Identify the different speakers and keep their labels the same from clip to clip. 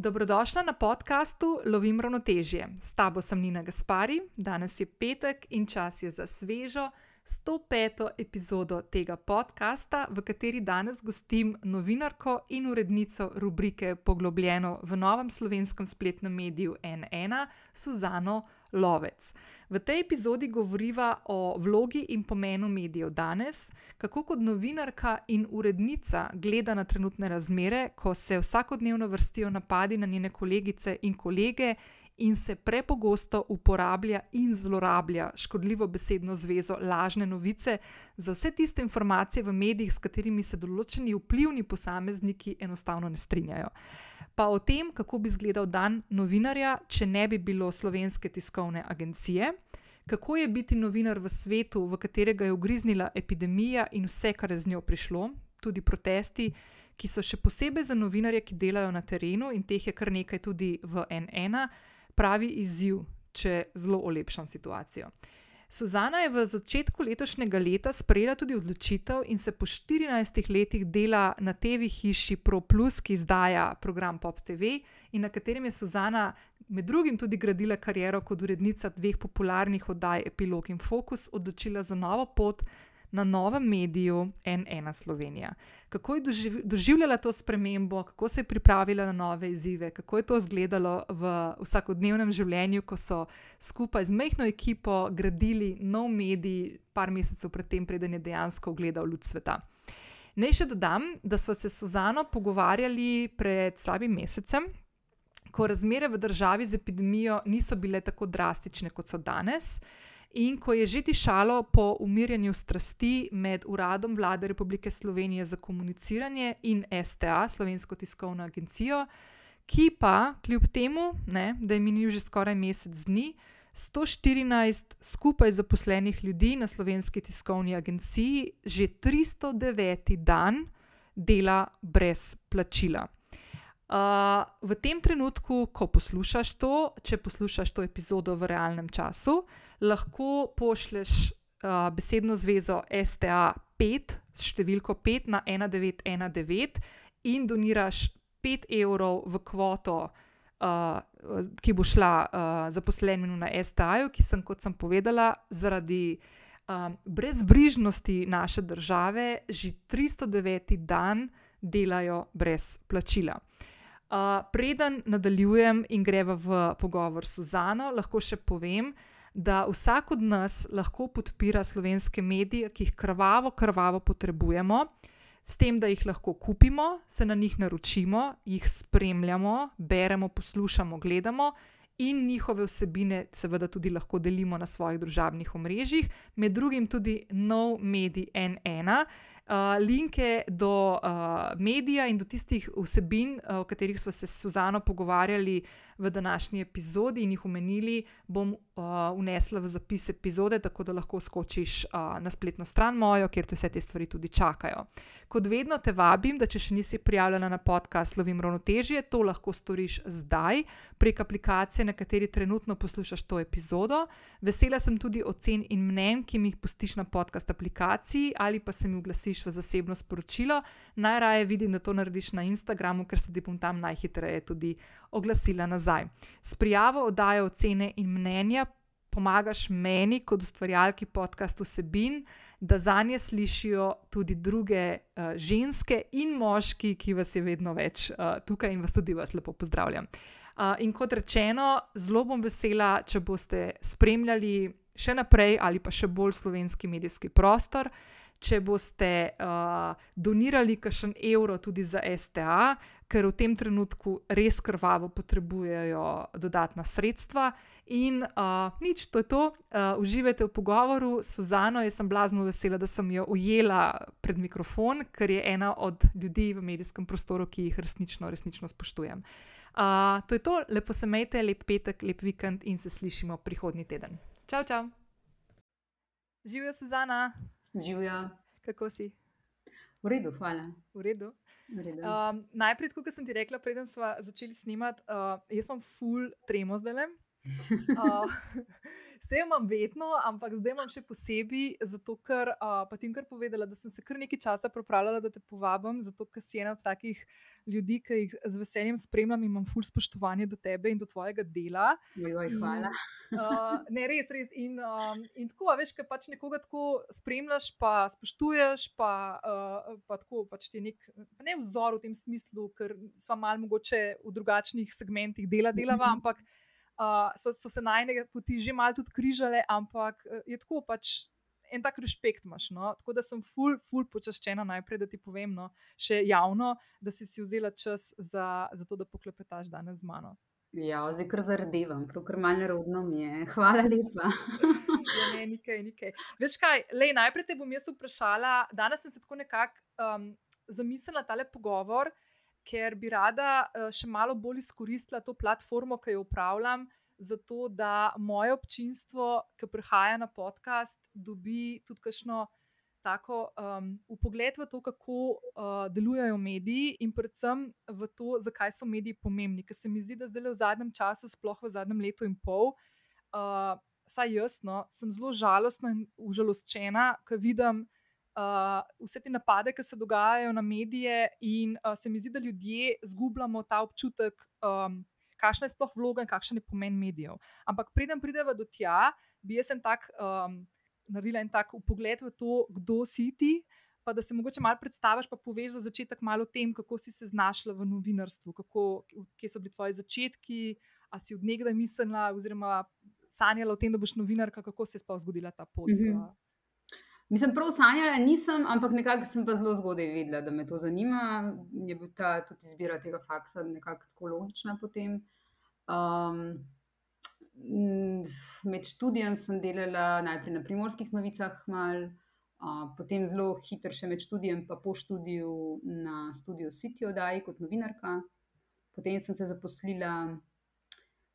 Speaker 1: Dobrodošla na podkastu Lovim ravnotežje. S tabo sem Nina Gaspari, danes je petek in čas je za svežo 105. epizodo tega podcasta, v kateri danes gostim novinarko in urednico rubrike Poglobljeno v novem slovenskem spletnem mediju N1, Suzano Lovec. V tej epizodi govoriva o vlogi in pomenu medijev danes, kako kot novinarka in urednica gleda na trenutne razmere, ko se vsakodnevno vrstijo napadi na njene kolegice in kolege in se prepogosto uporablja in zlorablja škodljivo besedno zvezo lažne novice za vse tiste informacije v medijih, s katerimi se določeni vplivni posamezniki enostavno ne strinjajo. Pa o tem, kako bi izgledal dan novinarja, če ne bi bilo slovenske tiskovne agencije. Kako je biti novinar v svetu, v katerega je ugriznila epidemija in vse, kar je z njo prišlo, tudi protesti, ki so še posebej za novinarje, ki delajo na terenu, in teh je kar nekaj tudi v N1, pravi izziv, če zelo olepšam situacijo. Suzana je v začetku letošnjega leta sprejela tudi odločitev in se po 14 letih dela na TV hiši ProPlus, ki izdaja program Pop TV in na katerem je Suzana med drugim tudi gradila kariero kot urednica dveh popularnih oddaj Epilog in Focus, odločila za novo pot na novem mediju N1 Slovenija. Kako je doživljala to spremembo, kako se je pripravila na nove izzive, kako je to izgledalo v vsakodnevnem življenju, ko so skupaj z mehko ekipo gradili nov medij, par mesecev predtem, preden je dejansko ogledal luč sveta. Naj še dodam, da smo se s Suzano pogovarjali pred slabim mesecem, ko razmere v državi z epidemijo niso bile tako drastične, kot so danes. In ko je že dišalo po umirjanju strasti med Uradom Vlade Republike Slovenije za komuniciranje in STA, Slovensko tiskovno agencijo, ki pa, kljub temu, ne, da je minil že skoraj mesec dni, 114 skupaj zaposlenih ljudi na Slovenski tiskovni agenciji že 309 dan dela brez plačila. Uh, v tem trenutku, ko poslušaš to, če poslušaš to epizodo v realnem času, lahko pošleš uh, besedno zvezo STA5 s številko 5 na 1919 in doniraš 5 evrov v kvoto, uh, ki bo šla uh, zaposlenemu na STA-ju, ki sem, kot sem povedala, zaradi. Um, brezbrižnosti naše države že 309 dan delajo brez plačila. Uh, preden nadaljujem in greva v pogovor s Suzano, lahko še povem, da vsak od nas lahko podpira slovenske medije, ki jih krvavo, krvavo potrebujemo, s tem, da jih lahko kupimo, se na njih naročimo, jih spremljamo, beremo, poslušamo, gledamo in njihove vsebine, seveda, tudi lahko delimo na svojih družabnih omrežjih, med drugim tudi nov medij N1 uh, linke do uh, medija in do tistih vsebin, uh, o katerih smo se s Suzano pogovarjali v današnji epizodi in jih omenili, bom uh, unesla v zapis epizode, tako da lahko skočiš uh, na spletno stran mojo, kjer te vse te stvari tudi čakajo. Kot vedno te vabim, da če še nisi prijavljena na podcast Lovim ravnotežje, to lahko storiš zdaj prek aplikacije, na kateri trenutno poslušaš to epizodo. Vesela sem tudi ocen in mnen, ki mi jih pustiš na podcast aplikaciji ali pa se mi oglasiš v zasebno sporočilo. Najraje vidim, da to narediš na Instagramu, ker se ti bom tam najhitreje tudi oglasila nazaj. S prijavo oddajo ocene in mnenja pomagaš meni, kot ustvarjalki podcastu Sebin, da za nje slišijo tudi druge uh, ženske in moški, ki vas je vedno več uh, tukaj in vas tudi vas lepo pozdravljam. Uh, in kot rečeno, zelo bom vesela, če boste spremljali še naprej ali pa še bolj slovenski medijski prostor če boste uh, donirali kakšen evro tudi za STA, ker v tem trenutku res krvavo potrebujejo dodatna sredstva. In uh, nič, to je to, uh, uživajte v pogovoru s Suzano. Jaz sem blazno vesela, da sem jo ujela pred mikrofon, ker je ena od ljudi v medijskem prostoru, ki jih resnično, resnično spoštujem. Uh, to je to, lepo se majte, lep petek, lep vikend in se slišimo prihodnji teden. Čau, čau. Živijo, Suzana.
Speaker 2: Živijo.
Speaker 1: Kako si?
Speaker 2: V redu, hvala.
Speaker 1: V redu.
Speaker 2: V redu.
Speaker 1: Um, najprej, kot sem ti rekla, preden smo začeli snemati, uh, jaz sem full tremo zdaj le. Uh, Vse imam vedno, ampak zdaj imam še posebej, zato ker uh, pa ti kar povedala, da sem se kar nekaj časa pripravljala, da te povabim, zato ker si ena od takih ljudi, ki jih z veseljem spremljam in imam ful spoštovanje do tebe in do tvojega dela.
Speaker 2: Joj, hvala.
Speaker 1: In, uh, ne, res, res. In, um, in tako, veš, kaj pač nekoga tako spremljaš, pa spoštuješ, pa, uh, pa tako pač ti je nek ne vzor v tem smislu, ker smo malo mogoče v drugačnih segmentih dela delava, mhm. ampak uh, so, so se najne poti že malo tudi križale, ampak je tako pač en tak respekt imaš. No? Tako da sem ful, ful počaščena najprej, da ti povem, no, še javno, da si si vzela čas za, za to, da poklepetaš danes z mano.
Speaker 2: Ja, zdaj kar zardevam, ker malo nerodno mi je. Hvala lepa.
Speaker 1: ja, ne, nikaj, nikaj. Veš kaj, lej, najprej te bom jaz vprašala. Danes sem se tako nekako um, zamislila tale pogovor, ker bi rada uh, še malo bolj izkoristila to platformo, ki jo upravljam zato da moje občinstvo, ki prihaja na podcast, dobi tudi kakšno tako um, upogled v to, kako uh, delujejo mediji in predvsem v to, zakaj so mediji pomembni. Ker se mi zdi, da zdaj v zadnjem času, sploh v zadnjem letu in pol, uh, saj jaz no, sem zelo žalostna in užaloščena, ker vidim. Uh, vse te napade, ki se dogajajo na medije, in uh, se mi zdi, da ljudje izgubljamo ta občutek um, kakšna je sploh vloga in kakšen je pomen medijev. Ampak preden prideva do tja, bi jaz en tak, um, naredila en tak pogled v to, kdo si ti. Pa da se mogoče malo predstaviš, pa poveš za začetek malo o tem, kako si se znašla v novinarstvu, kako, kje so bili tvoji začetki, ali si odnegdaj mislila, oziroma sanjala o tem, da boš novinarka, kako se je sploh zgodila ta pot. Mm -hmm.
Speaker 2: Mislim, prav sanjala nisem, ampak nekako sem pa zelo zgodaj vedela, da me to zanima. Je bil ta tudi izbira tega faksa nekako tako logična potem. Um, med študijem sem delala najprej na primorskih novicah, mal, uh, potem zelo hitro še med študijem, pa po študiju na studiu City oddaji kot novinarka. Potem sem se zaposlila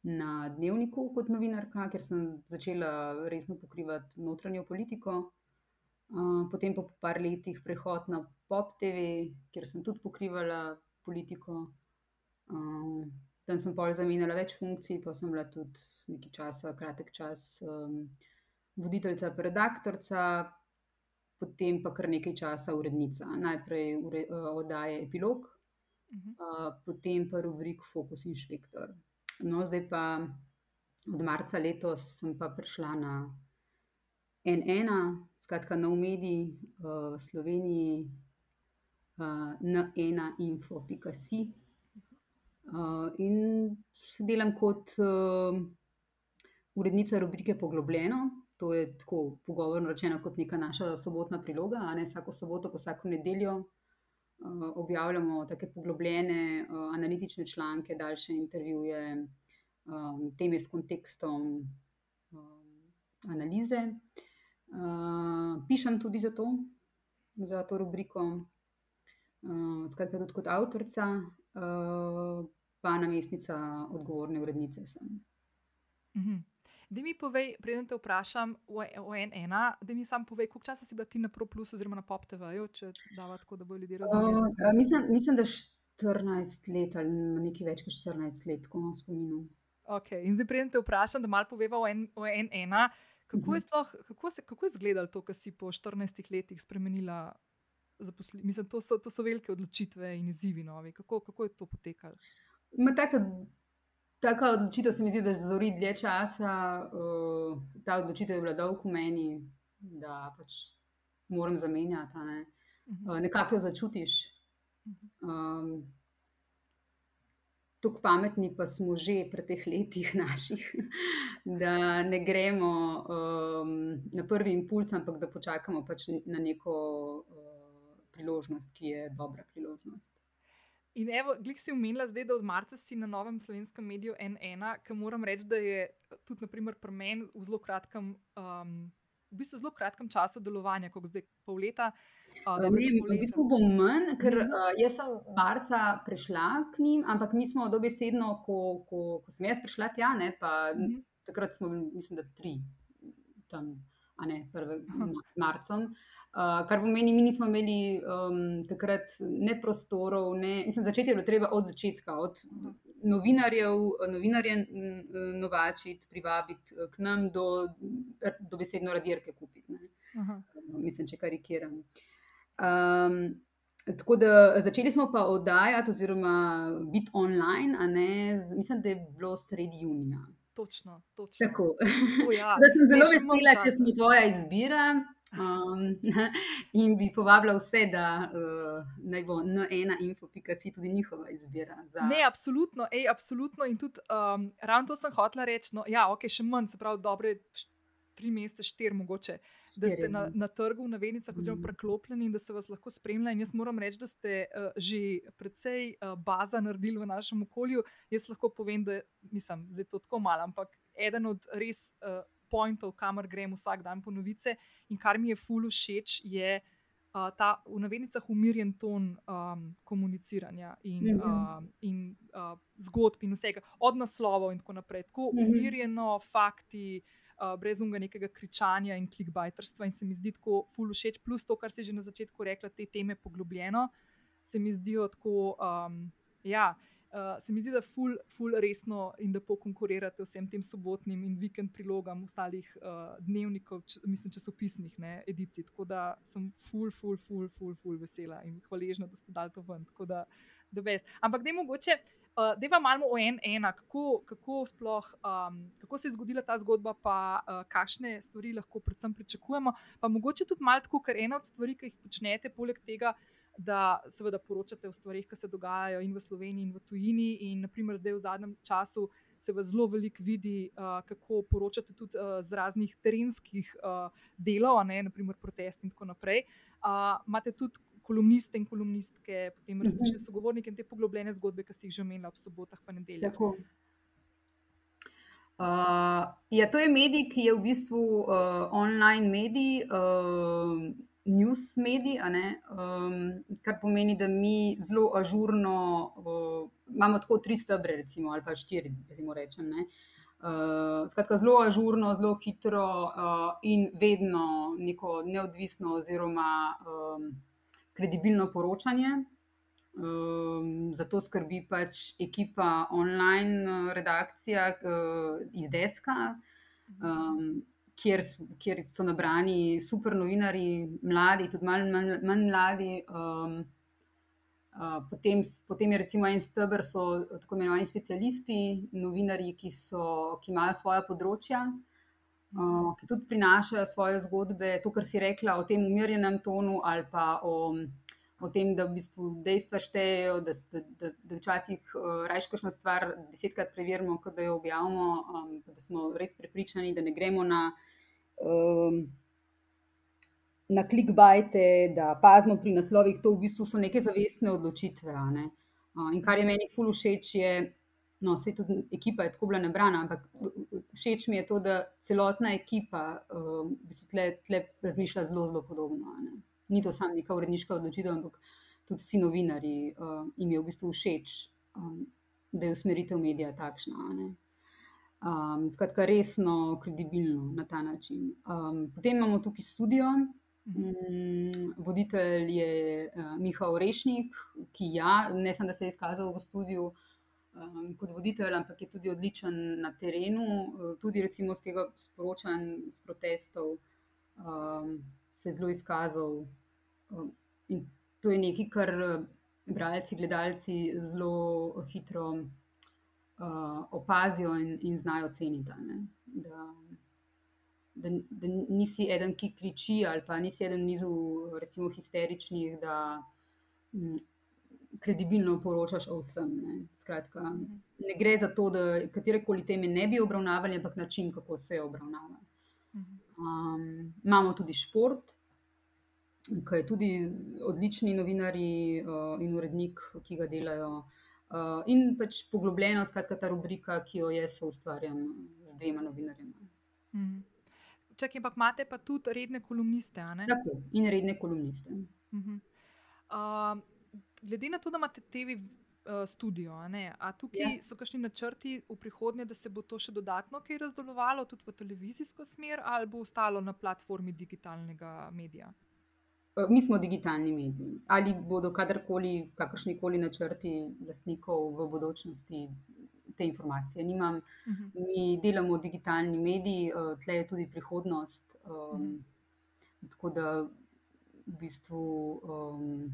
Speaker 2: na dnevniku kot novinarka, ker sem začela resno pokrivati notranjo politiko potem pa po par letih prehod na Pop TV, kjer sem tudi pokrivala politiko. Um, tam sem pol zamenjala več funkcij, pa sem bila tudi nekaj časa, kratek čas, um, voditeljica, redaktorica, potem pa kar nekaj časa urednica. Najprej ure, uh, oddaje Epilog, uh, potem pa rubrik Focus Inšpektor. No, zdaj pa od marca letos sem pa prišla na N1, skratka, nov medij v Sloveniji, na ena info.si. In delam kot urednica rubrike Poglobljeno. To je tako pogovorno rečeno, kot neka naša sobotna priloga. Ne? Vsako soboto, pa vsako nedeljo objavljamo tako poglobljene analitične članke, daljše intervjuje, teme s kontekstom analize. Uh, pišem tudi za to, za to rubriko, uh, skratka, tudi kot avtorica, uh, pa namestnica odgovorne urednice.
Speaker 1: Uh -huh. Da mi povej, preden te vprašam o NN, da mi sam povej, koliko časa si bila ti na ProPlus oziroma na PopTV, če da tako, da bo ljudi razumeli. Uh,
Speaker 2: mislim, mislim, da 14 let ali nekaj več kot 14 let, ko imam spomin.
Speaker 1: Ok, in zdaj preden te vprašam, da malo poveva o NN. Kako je, mhm. sploh, kako, se, kako je izgledalo to, kar si po 14 letih spremenila? Mislim, to so, to so velike odločitve in izzivi novi. Kako, kako je to potekalo?
Speaker 2: Taka odločitev se mi zdi, da zori dlje časa. Uh, ta odločitev je bila dolg v meni, da pač moram zamenjati. Ne? Uh, nekako jo začutiš. Um, tako pametni pa smo že pri teh letih naših, da ne gremo um, na prvi impuls, ampak da počakamo pač na neko uh, priložnost, ki je dobra priložnost.
Speaker 1: In evo, glik si umenila zdaj, da od marca si na novem slovenskem mediju N1, ki moram reči, da je tudi pri meni v zelo kratkem, um, v bistvu zelo kratkem času delovanja, kot zdaj pol leta.
Speaker 2: Uh, ne, v bistvu bom manj, ker uh, jaz sem marca prišla k njim, ampak mi smo dobesedno, ko, ko, ko sem jaz prišla tja, ne, pa mhm. -huh. takrat smo, mislim, da tri tam, a ne prve marcem. Uh, kar pomeni, mi nismo imeli um, takrat ne prostorov, ne, mislim, začeti je bilo treba od začetka, od novinarjev, novinarje novačiti, privabiti k nam, do, do besedno radirke kupiti. Mislim, če karikiram. Um, tako da začeli smo pa oddajati, oziroma biti online, ne, mislim, da je bilo sredi junija.
Speaker 1: Točno, točno.
Speaker 2: Tako. O, ja. da sem zelo vesela, če smo tvoja izbira. Um, in bi povabila vse, da uh, naj bo N1 info.si tudi njihova izbira. Za...
Speaker 1: Ne, absolutno, ej, absolutno. In tudi um, ravno to sem hotela reči. No, ja, ok, še manj, se pravi, dobre tri mesece, štiri mogoče, da ste na, ja. na trgu, na vednicah, oziroma mm. preklopljeni in da se vas lahko spremlja. In jaz moram reči, da ste uh, že precej uh, baza naredili v našem okolju. Jaz lahko povem, da nisem zdaj to tako malo, ampak eden od res. Uh, pointov, kamor grem vsak dan po novice. In kar mi je fulu všeč, je uh, ta v navednicah umirjen ton um, komuniciranja in, mm -hmm. uh, in uh, zgodb in vsega, od naslovov in tako naprej. Tako mm -hmm. umirjeno, fakti. Uh, brez unga nekega kričanja in klikbajterstva, in se mi zdi tako fulu všeč, plus to, kar si že na začetku rekla, te teme poglobljeno, se mi zdijo tako. Um, ja, uh, se mi zdi, da ful, ful resno in lepo konkurirate vsem tem sobotnim in vikend prilogam ostalih uh, dnevnikov, č, mislim, časopisnih ne, edicij. Tako da sem ful, ful, ful, ful, ful vesela in hvaležna, da ste dali to ven. Da, Ampak da je mogoče. Uh, da je malo o en, ena, kako, kako, sploh, um, kako se je zgodila ta zgodba, pa uh, kakšne stvari lahko predvsem pričakujemo. Pa mogoče tudi malo tako, ker ena od stvari, ki jih počnete, poleg tega, uh, da seveda poročate o stvarih, ki se dogajajo in v Sloveniji, in v tujini. In naprimer, zdaj v zadnjem času se vas zelo veliko vidi, uh, kako poročate tudi uh, z raznih terenskih uh, delov, ne naprimer protest in tako naprej. Uh, imate tudi kolumniste in kolumnistke, potem mhm. različne sogovornike in te poglobljene zgodbe, ki si jih že omenila ob sobotah in nedeljah.
Speaker 2: Uh, ja, to je medij, ki je v bistvu uh, online medij. Uh, news medij, um, kar pomeni, da mi zelo ažurno uh, imamo tako tri stebre, recimo, ali pa štiri, da jim rečem. Uh, skratka, zelo ažurno, zelo hitro uh, in vedno neko neodvisno oziroma um, kredibilno poročanje. Um, zato skrbi pač ekipa online redakcija uh, iz Deska. Um, kjer, kjer so nabrani super novinari, mladi, tudi manj, manj, manj mladi. Um, uh, potem, potem je recimo en stebr, so tako imenovani specialisti, novinari, ki, so, ki imajo svoje področja. Uh, ki tudi prinašajo svoje zgodbe, to, kar si rekla o tem umirjenem tonu, ali pa o, o tem, da v bistvu dejstva štejejo, da, da, da, da včasih uh, rajš kakšno stvar desetkrat preverimo, kot da jo objavimo, um, da smo res prepričani, da ne gremo na um, na klikbajte, da pazimo pri naslovih, to v bistvu so neke zavestne odločitve. Ne? Uh, in kar je meni ful všeč, je, no, vse tudi ekipa je tako bila nabrana, ampak všeč mi je to, da celotna ekipa um, v bistvu tle, tle razmišlja zelo, zelo podobno. Ne? Ni to samo neka uredniška odločitev, ampak tudi vsi novinari uh, jim je v bistvu všeč, um, da je usmeritev medija takšna. Um, skratka, resno, kredibilno na ta način. Um, potem imamo tukaj studio. Um, voditelj je uh, Miha Orešnik, ki ja, ne samo, da se je izkazal v studiu um, kot voditelj, ampak je tudi odličen na terenu. Uh, tudi recimo z tega sporočanja, z protestov, um, se je zelo izkazal. Um, in to je nekaj, kar bralci, gledalci zelo hitro uh, opazijo in, in znajo ceniti. Da, da, da nisi eden, ki kriči, ali pa nisi eden v nizu, recimo, histeričnih, da m, kredibilno poročaš o vsem. Ne. Skratka, ne gre za to, da katerekoli teme ne bi obravnavali, ampak način, kako se obravnava. Um, imamo tudi šport. Kaj je tudi odlični novinari uh, in urednik, ki ga delajo uh, Uh, in pač poglobljeno, skratka, ta rubrika, ki jo jaz ustvarjam z dvema novinarjema.
Speaker 1: Mm. Če ampak imate pa tudi redne kolumniste.
Speaker 2: Tako, in redne kolumniste.
Speaker 1: Mm -hmm. uh, glede na to, da imate TV uh, studio, a tukaj ja. so kakšni načrti v prihodnje, da se bo to še dodatno kaj razdelovalo, tudi v televizijsko smer, ali bo ostalo na platformi digitalnega medija?
Speaker 2: Eh, mi smo digitalni mediji. Ali bodo kadarkoli, kakršni koli načrti lastnikov v bodočnosti te informacije. Nimam,
Speaker 1: Uh -huh.
Speaker 2: mi delamo digitalni mediji, uh, tle je tudi prihodnost. Um, uh
Speaker 1: Mhm.
Speaker 2: -huh. Tako da v bistvu. Um,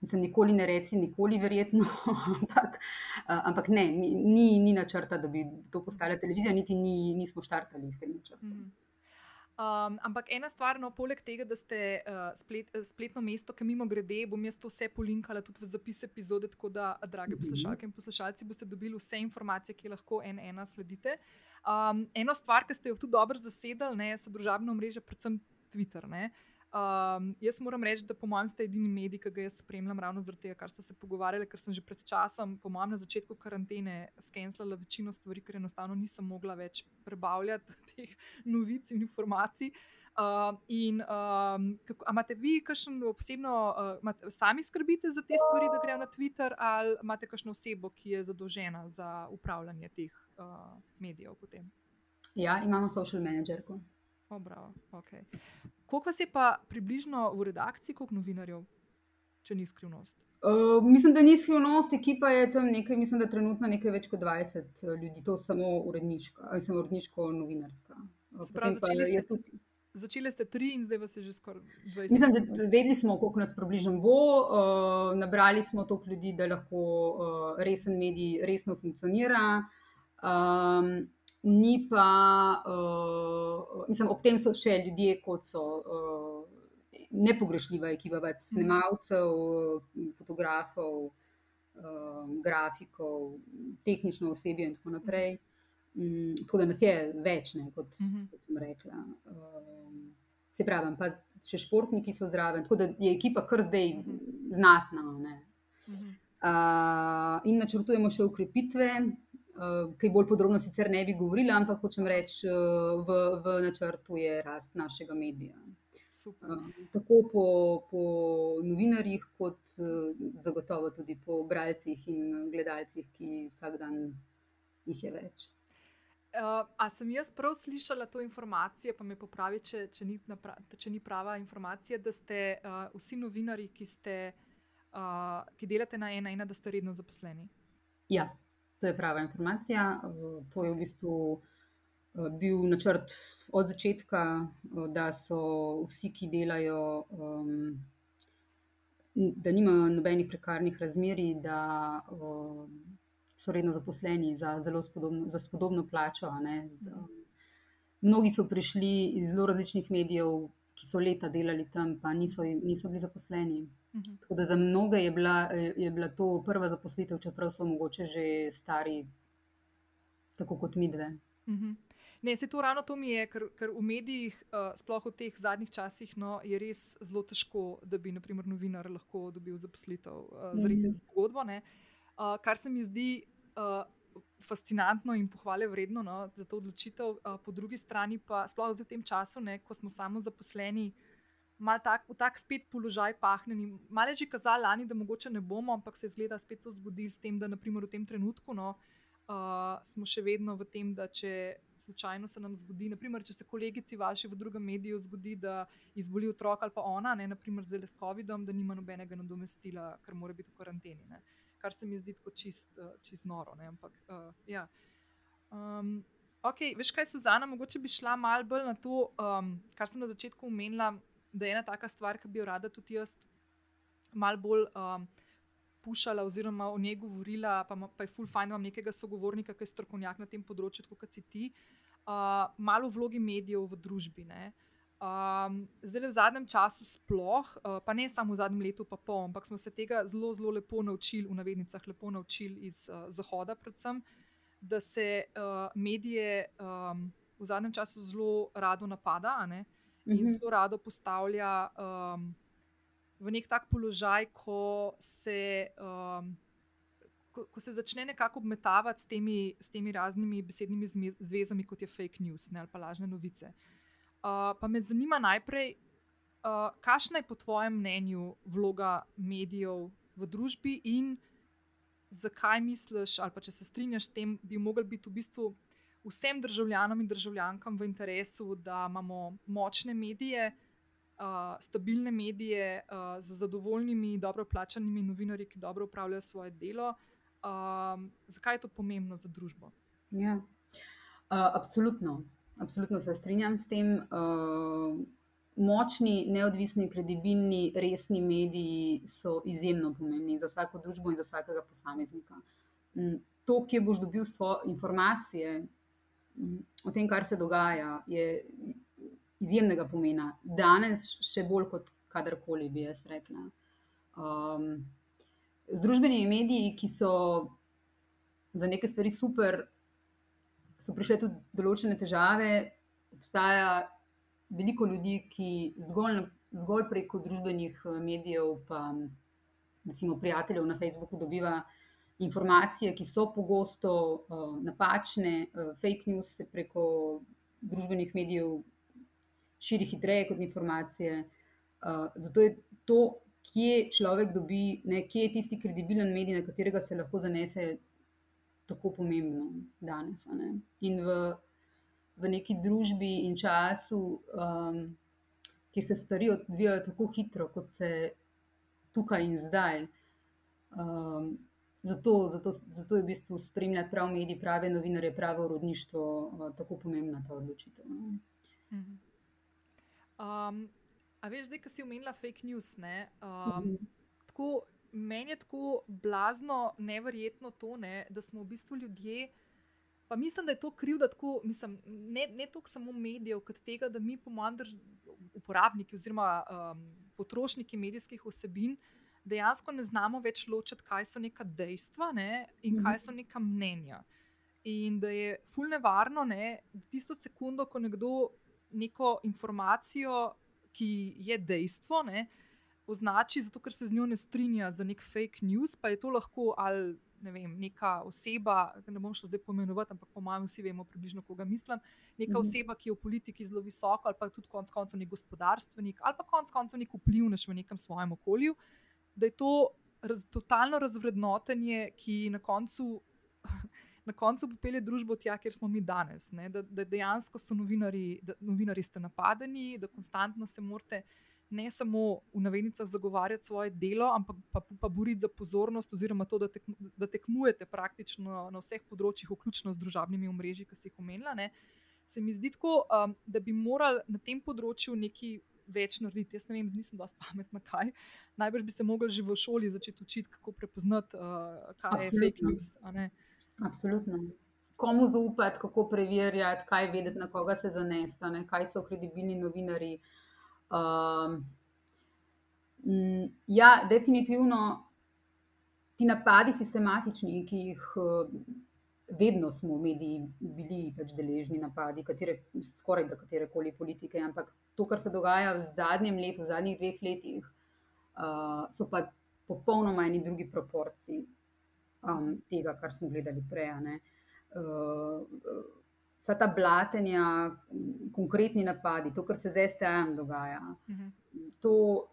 Speaker 2: Mislim, nikoli ne reci, nikoli, verjetno, ampak, ampak ne, ni, ni, načrta, da bi to postala televizija, niti ni, nismo štartali s tem načrtom.
Speaker 1: Mhm. Um, ampak ena stvar, no, poleg tega, da ste uh, splet, spletno mesto, ki mimo grede, bom jaz to vse polinkala tudi v zapis epizode, tako da, drage poslušalke in poslušalci, boste dobili vse informacije, ki lahko en ena sledite. Um, eno stvar, ki ste jo tudi dobro zasedali, ne, so družabno mreže, predvsem Twitter. Ne. Um, jaz moram reči, da po mojem ste edini medij, ki ga jaz spremljam, ravno zaradi tega, kar so se pogovarjali, ker sem že pred časom, po mojem, na začetku karantene, skenslala večino stvari, ker enostavno nisem mogla več prebavljati teh novic in informacij. Uh, in um, kako, imate vi kakšno posebno, uh, imate, sami skrbite za te stvari, da grejo na Twitter, ali imate kakšno osebo, ki je zadolžena za upravljanje teh uh, medijev potem?
Speaker 2: Ja, imamo social managerko.
Speaker 1: Oh, bravo, okay. Koliko vas je pa približno v redakciji, koliko novinarjev, če ni skrivnost?
Speaker 2: Uh, mislim, da ni skrivnost, ekipa je tam nekaj, mislim, da trenutno nekaj več kot 20 ljudi, to samo uredniška, ali samo uredniško-novinarska.
Speaker 1: Se pravi,
Speaker 2: potem pa
Speaker 1: začeli ste,
Speaker 2: tudi-
Speaker 1: začeli ste tri in zdaj vas je že skoraj 20.
Speaker 2: Mislim, da vedeli smo, koliko nas približno bo, uh, nabrali smo toliko ljudi, da lahko uh, resen medij resno funkcionira. Um, ni pa, uh, mislim, ob tem so še ljudje, kot so uh, nepogrešljiva ekipa, več snemalcev, fotografov, um, grafikov, tehnično osebje in tako naprej. Um, tako da nas je več, ne, kot,
Speaker 1: Mhm.
Speaker 2: kot sem rekla. Um, se pravi, pa še športniki so zraven, tako da je ekipa kar zdaj
Speaker 1: Mhm.
Speaker 2: znatna. Ne.
Speaker 1: Mhm.
Speaker 2: Uh, in načrtujemo še ukrepitve, uh, kaj bolj podrobno sicer ne bi govorila, ampak hočem reči, uh, v, v načrtu je rast našega medija.
Speaker 1: Super.
Speaker 2: Uh, tako po, po novinarjih, kot zagotovo tudi po bralcih in gledalcih, ki vsak dan jih je več.
Speaker 1: Uh, a sem jaz prav slišala to informacijo, pa me popravi, če, če, ni, napra, če ni prava informacija, da ste uh, vsi novinari, ki, ste, uh, ki delate na ena, ena, da ste redno zaposleni.
Speaker 2: Ja, to je prava informacija. To je v bistvu uh, bil načrt od začetka, uh, da so vsi, ki delajo, um, da nimajo nobenih prekarnih razmerij, da uh, so redno zaposleni za zelo spodobno, za spodobno plačo. a ne, um, Mnogi so prišli iz zelo različnih medijev, ki so leta delali tam, pa niso, niso bili zaposleni.
Speaker 1: Mhm.
Speaker 2: Tako da za mnoge je bila, je bila to prva zaposlitev, čeprav so mogoče že stari, tako kot mi dve.
Speaker 1: Mhm. Ne, se to ravno to mi je, ker, ker v medijih, uh, sploh v teh zadnjih časih, no, je res zelo težko, da bi naprimer, novinar lahko dobil zaposlitev uh, z,
Speaker 2: Mhm.
Speaker 1: z pogodbo. ne. Uh, kar se mi zdi uh, fascinantno in pohvale vredno no, za to odločitev, uh, po drugi strani pa sploh zdaj v tem času, ne, ko smo samo zaposleni. Mal tak, v tak spet položaj pahnjeni. Malo je že kazalo lani, da mogoče ne bomo, ampak se je zgleda spet to zgodilo s tem, da naprimer v tem trenutku no, uh, smo še vedno v tem, da če slučajno se nam zgodi, naprimer, če se kolegici vaši v drugem mediju zgodi, da izboli otrok ali pa ona, ne, naprimer zdaj s COVID-om, da nima nobenega nadomestila, ker mora biti v karanteni. Ne. Kar se mi zdi tako čist, uh, čist noro. Ne, ampak, uh, ja. um, ok, veš kaj, Suzana, mogoče bi šla malo bolj na to, um, kar sem na začetku omenila, da je ena taka stvar, ki bi jo rada tudi jaz malo bolj. Um, pušala oziroma o njej govorila, pa, pa je full fajn, da imam nekega sogovornika, ki je strokovnjak na tem področju, kot si ti, uh, malo v vlogi medijev v družbi. Um, zdaj, v zadnjem času, sploh, uh, pa ne samo v zadnjem letu, pa pol, ampak smo se tega zelo, zelo lepo naučili, v navednicah, lepo naučili iz uh, Zahoda, predvsem, da se uh, medije um, v zadnjem času zelo rado napada ne, in
Speaker 2: Mhm.
Speaker 1: zelo rado postavlja. Um, v nek tak položaj, ko se, um, ko, ko se začne nekako obmetavati s temi, s temi raznimi besednimi zvezami, kot je fake news ne, ali pa lažne novice. Uh, pa me zanima najprej, uh, kakšna je po tvojem mnenju vloga medijev v družbi in zakaj misliš, ali pa če se strinjaš s tem, bi mogli biti v bistvu vsem državljanom in državljankam v interesu, da imamo močne medije uh, stabilne medije uh, z zadovoljnimi, dobro plačanimi novinarji, ki dobro upravljajo svoje delo. um, zakaj je to pomembno za družbo.
Speaker 2: Ja. Uh, absolutno, absolutno se strinjam s tem. Uh, močni, neodvisni, kredibilni, resni mediji so izjemno pomembni za vsako družbo in za vsakega posameznika. Um, to, kje boš dobil svoje informacije o tem, kar se dogaja, je izjemnega pomena. Danes še bolj kot kadarkoli bi jaz rekla. Um, z družbenimi mediji, ki so za neke stvari super, so prišle tudi določene težave. Obstaja veliko ljudi, ki zgolj, zgolj preko družbenih eh, medijev, pa recimo prijateljev na Facebooku, dobiva informacije, ki so pogosto uh, napačne, uh, fake news se preko družbenih medijev širi hitreje kot informacije. Uh, zato je to kje človek dobi, ne, kje je tisti kredibilen medij, na katerega se lahko zanese, tako pomembno danes. Ne. In v, v neki družbi in času, um, kjer se stvari odvijajo tako hitro, kot se tukaj in zdaj. Um, zato, zato, zato je v bistvu spremljati prav medij, prave novinarje, pravo urodništvo, uh, tako pomembna ta odločitev.
Speaker 1: Mhm. Um, A veš, zdaj, ki si omenila fake news. Ne, um, mm -hmm. tako, meni je tako blazno, neverjetno to, ne, da smo v bistvu ljudje. Pa mislim, da je to kriv, da tako, mislim, ne, ne toliko samo medijev, kot tega, da mi, po mojem, uporabniki oziroma um, potrošniki medijskih vsebin, dejansko ne znamo več ločiti, kaj so neka dejstva ne, in -hmm. kaj so neka mnenja. In da je fulno nevarno, ne, tisto sekundo, ko nekdo neko informacijo ki je dejstvo, ne, označi zato, ker se z njo ne strinja za nek fake news, pa je to lahko ali ne vem, neka oseba, ne bom šla zdaj pomenovati, ampak po mojem vsi vemo približno, koga mislim. Neka mhm. oseba, ki je v politiki zelo visoko, ali pa tudi konec koncev nek gospodarstvenik, ali pa konec koncev nek vplivnež v nekem svojem okolju, da je to raz, totalno razvrednotenje, ki na koncu. Na koncu popelje družbo tja, kjer smo mi danes. Da, da dejansko so novinari, da novinari ste napadeni, da konstantno se morate ne samo v navednicah zagovarjati svoje delo, ampak pa, pa boriti za pozornost, oziroma to, da, tek, da tekmujete praktično na vseh področjih, vključno z družabnimi omrežji, ki ste jih omenila. Ne. Se mi zdi tako, um, da bi morali na tem področju nekaj več narediti. Jaz ne vem, nisem dovolj pametna, kaj. Najbrž bi se mogli že v šoli začeti učiti, kako prepoznati, uh, kaj Absolutno. je fake news.
Speaker 2: Absolutno. Komu zaupati, kako preverjati, kaj vedeti, na koga se zanesta, kaj so kredibilni novinari. Um, ja, definitivno ti napadi, sistematični, ki jih vedno smo v mediji bili pač deležni, napadi, katere, skoraj da katere koli politike, ampak to, kar se dogaja v zadnjem letu, v zadnjih dveh letih, uh, so pa popolnoma eni drugi proporciji um, tega, kar smo gledali prej. Uh, vsa ta blatenja, konkretni napadi, to, kar se z STM dogaja, uh mhm. -huh. to,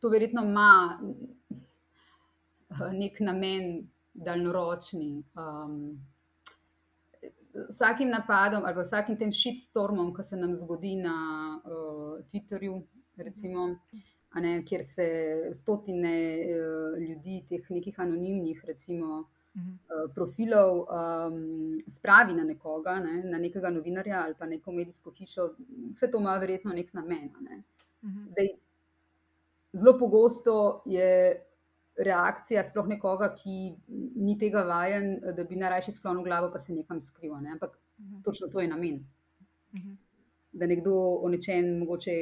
Speaker 2: to verjetno ima nek namen daljnoročni. Um, Vsakim napadom ali vsakim tem shitstormom, ki se nam zgodi na uh, Twitterju, recimo, uh, ne, kjer se stotine uh, ljudi, teh nekih anonimnih, recimo, uh, profilov, um, spravi na nekoga, ne, na nekega novinarja ali pa neko medijsko hišo, vse to ima verjetno nek namen. Ne. Mhm. Zdaj, zelo pogosto je. Reakcija sploh nekoga, ki ni tega vajen, da bi najraje sklonil glavo, pa se nekam skriva. Ne? Ampak uh mhm. -huh. točno to je namen. Uh mhm. -huh. Da nekdo o nečem mogoče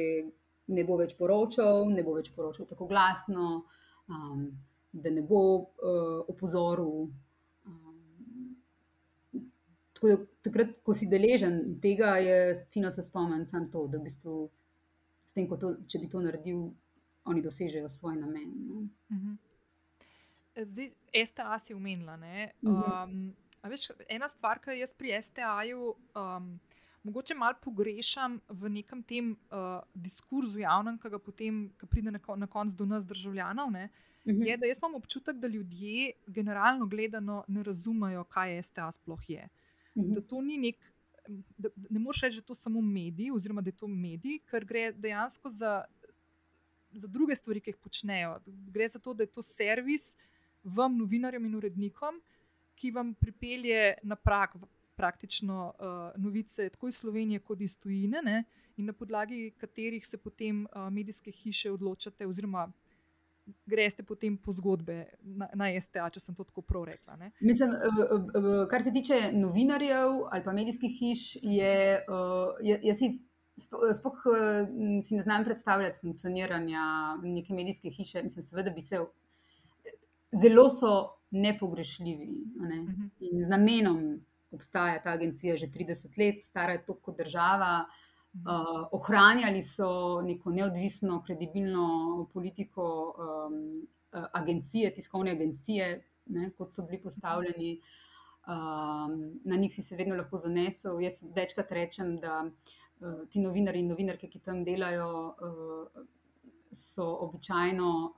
Speaker 2: ne bo več poročal, ne bo več poročal tako glasno, um, da ne bo uh, opozoril. Um, tako da, takrat, ko si deležen tega, je fino se spomniti samo to, da v bistvu, tem, to, če bi to naredil, oni dosežejo svoj namen. No. Mhm.
Speaker 1: Zdaj, STA si umenila. Um, veš, ena stvar, ki jaz pri STA-ju. Um, mogoče malo pogrešam v nekem tem uh, diskurzu javnem, ki ga potem ki pride na, na koncu do nas, državljanov. Ne, uh mhm. -huh. Je, da jaz imam občutek, da ljudje generalno gledano ne razumejo, kaj STA sploh je. Uh mhm. -huh. Da to ni nek. Da, ne moreš reči, da je to samo medij, oziroma da je to medij, ker gre dejansko za, za druge stvari, ki jih počnejo. Gre za to, da je to servis vam, novinarjem in urednikom, ki vam pripelje na prak praktično uh, novice tako iz Slovenije kot iz tujine, ne? in na podlagi katerih se potem uh, medijske hiše odločate, oziroma greste potem po zgodbe na, na STA, če sem to tako prav rekla. Ne?
Speaker 2: Mislim, kar se tiče novinarjev ali pa medijskih hiš, je, jaz si. Sploh si ne znam predstavljati funkcioniranja neke medijske hiše, mislim, seveda bi se. Zelo so nepogrešljivi. Ne? Mhm. In z namenom obstaja ta agencija že 30 let, stara je toliko kot država. Uh, ohranjali so neko neodvisno, kredibilno politiko um, agencije, tiskovne agencije, ne, kot so bili postavljeni. Um, na njih si se vedno lahko zanesel. Jaz večkrat rečem, da uh, ti novinari in novinarke, ki tam delajo, uh, so običajno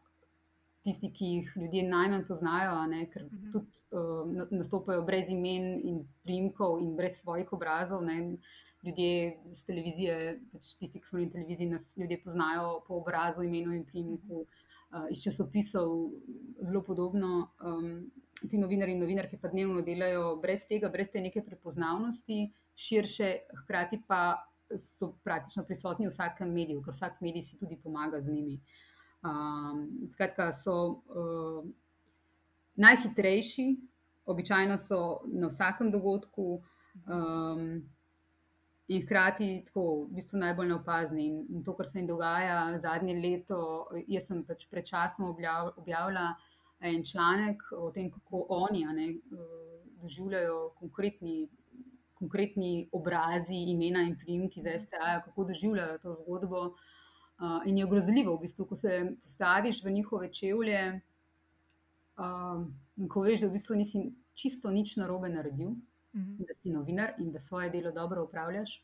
Speaker 2: tisti, ki jih ljudje najmanj poznajo, ne, ker uh mhm. -huh. tudi uh, nastopajo brez imen in primkov in brez svojih obrazov. Ne. Ljudje z televizije, pač tisti, ki so na televiziji, nas ljudje poznajo po obrazu, imenu in primku, uh, iz časopisov, zelo podobno. Um, ti novinari in novinarke pa dnevno delajo brez tega, brez te neke prepoznavnosti, širše, hkrati pa so praktično prisotni v vsakem mediju, ker vsak medij si tudi pomaga z njimi. Uh, Um, skratka, so uh, najhitrejši, običajno so na vsakem dogodku, um, in hkrati tako, v bistvu najbolj neopazni. In, in to, kar se jim dogaja zadnje leto, jaz sem pač pred časom objav, objavila en članek o tem, kako oni ne, uh, doživljajo konkretni. Konkretni obrazi, imena in primki za STA, kako doživljajo to zgodbo. Uh, Uh, in je grozljivo, v bistvu, ko se postaviš v njihove čevlje uh, in ko veš, da v bistvu nisi čisto nič narobe naredil, mm -hmm. da si novinar in da svoje delo dobro upravljaš,